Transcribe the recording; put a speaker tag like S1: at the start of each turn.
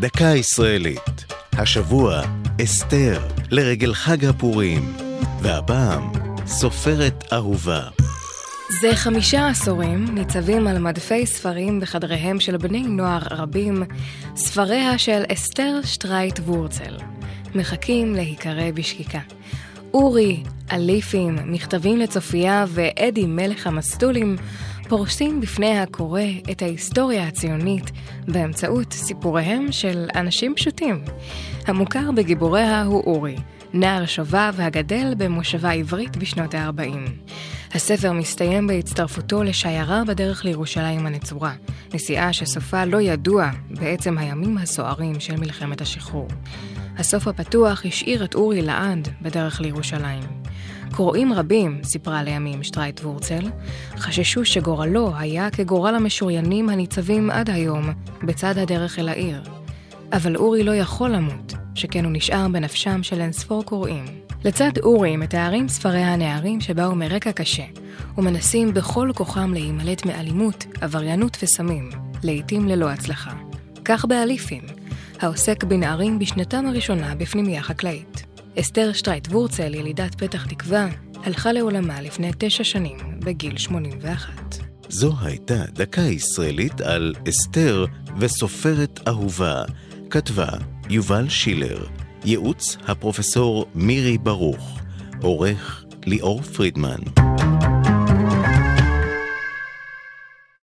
S1: דקה ישראלית. השבוע, אסתר, לרגל חג הפורים. והפעם, סופרת אהובה.
S2: זה חמישה עשורים ניצבים על מדפי ספרים בחדריהם של בני נוער רבים, ספריה של אסתר שטרייט וורצל. מחכים להיקרא בשקיקה. אורי, אליפים, מכתבים לצופיה ואדי מלך המסטולים פורסים בפני הקורא את ההיסטוריה הציונית באמצעות סיפוריהם של אנשים פשוטים. המוכר בגיבוריה הוא אורי, נער שובב הגדל במושבה עברית בשנות ה-40. הספר מסתיים בהצטרפותו לשיירה בדרך לירושלים הנצורה, נסיעה שסופה לא ידוע בעצם הימים הסוערים של מלחמת השחרור. הסוף הפתוח השאיר את אורי לעד בדרך לירושלים. קוראים רבים, סיפרה לימים שטרייט וורצל, חששו שגורלו היה כגורל המשוריינים הניצבים עד היום בצד הדרך אל העיר. אבל אורי לא יכול למות, שכן הוא נשאר בנפשם של אינספור קוראים. לצד אורי מתארים ספרי הנערים שבאו מרקע קשה, ומנסים בכל כוחם להימלט מאלימות, עבריינות וסמים, לעתים ללא הצלחה. כך באליפים, העוסק בנערים בשנתם הראשונה בפנימייה חקלאית. אסתר שטרייט וורצל, ילידת פתח תקווה, הלכה לעולמה לפני תשע שנים, בגיל 81.
S1: זו הייתה דקה ישראלית על אסתר וסופרת אהובה. כתבה יובל שילר, ייעוץ הפרופסור מירי ברוך, עורך ליאור פרידמן.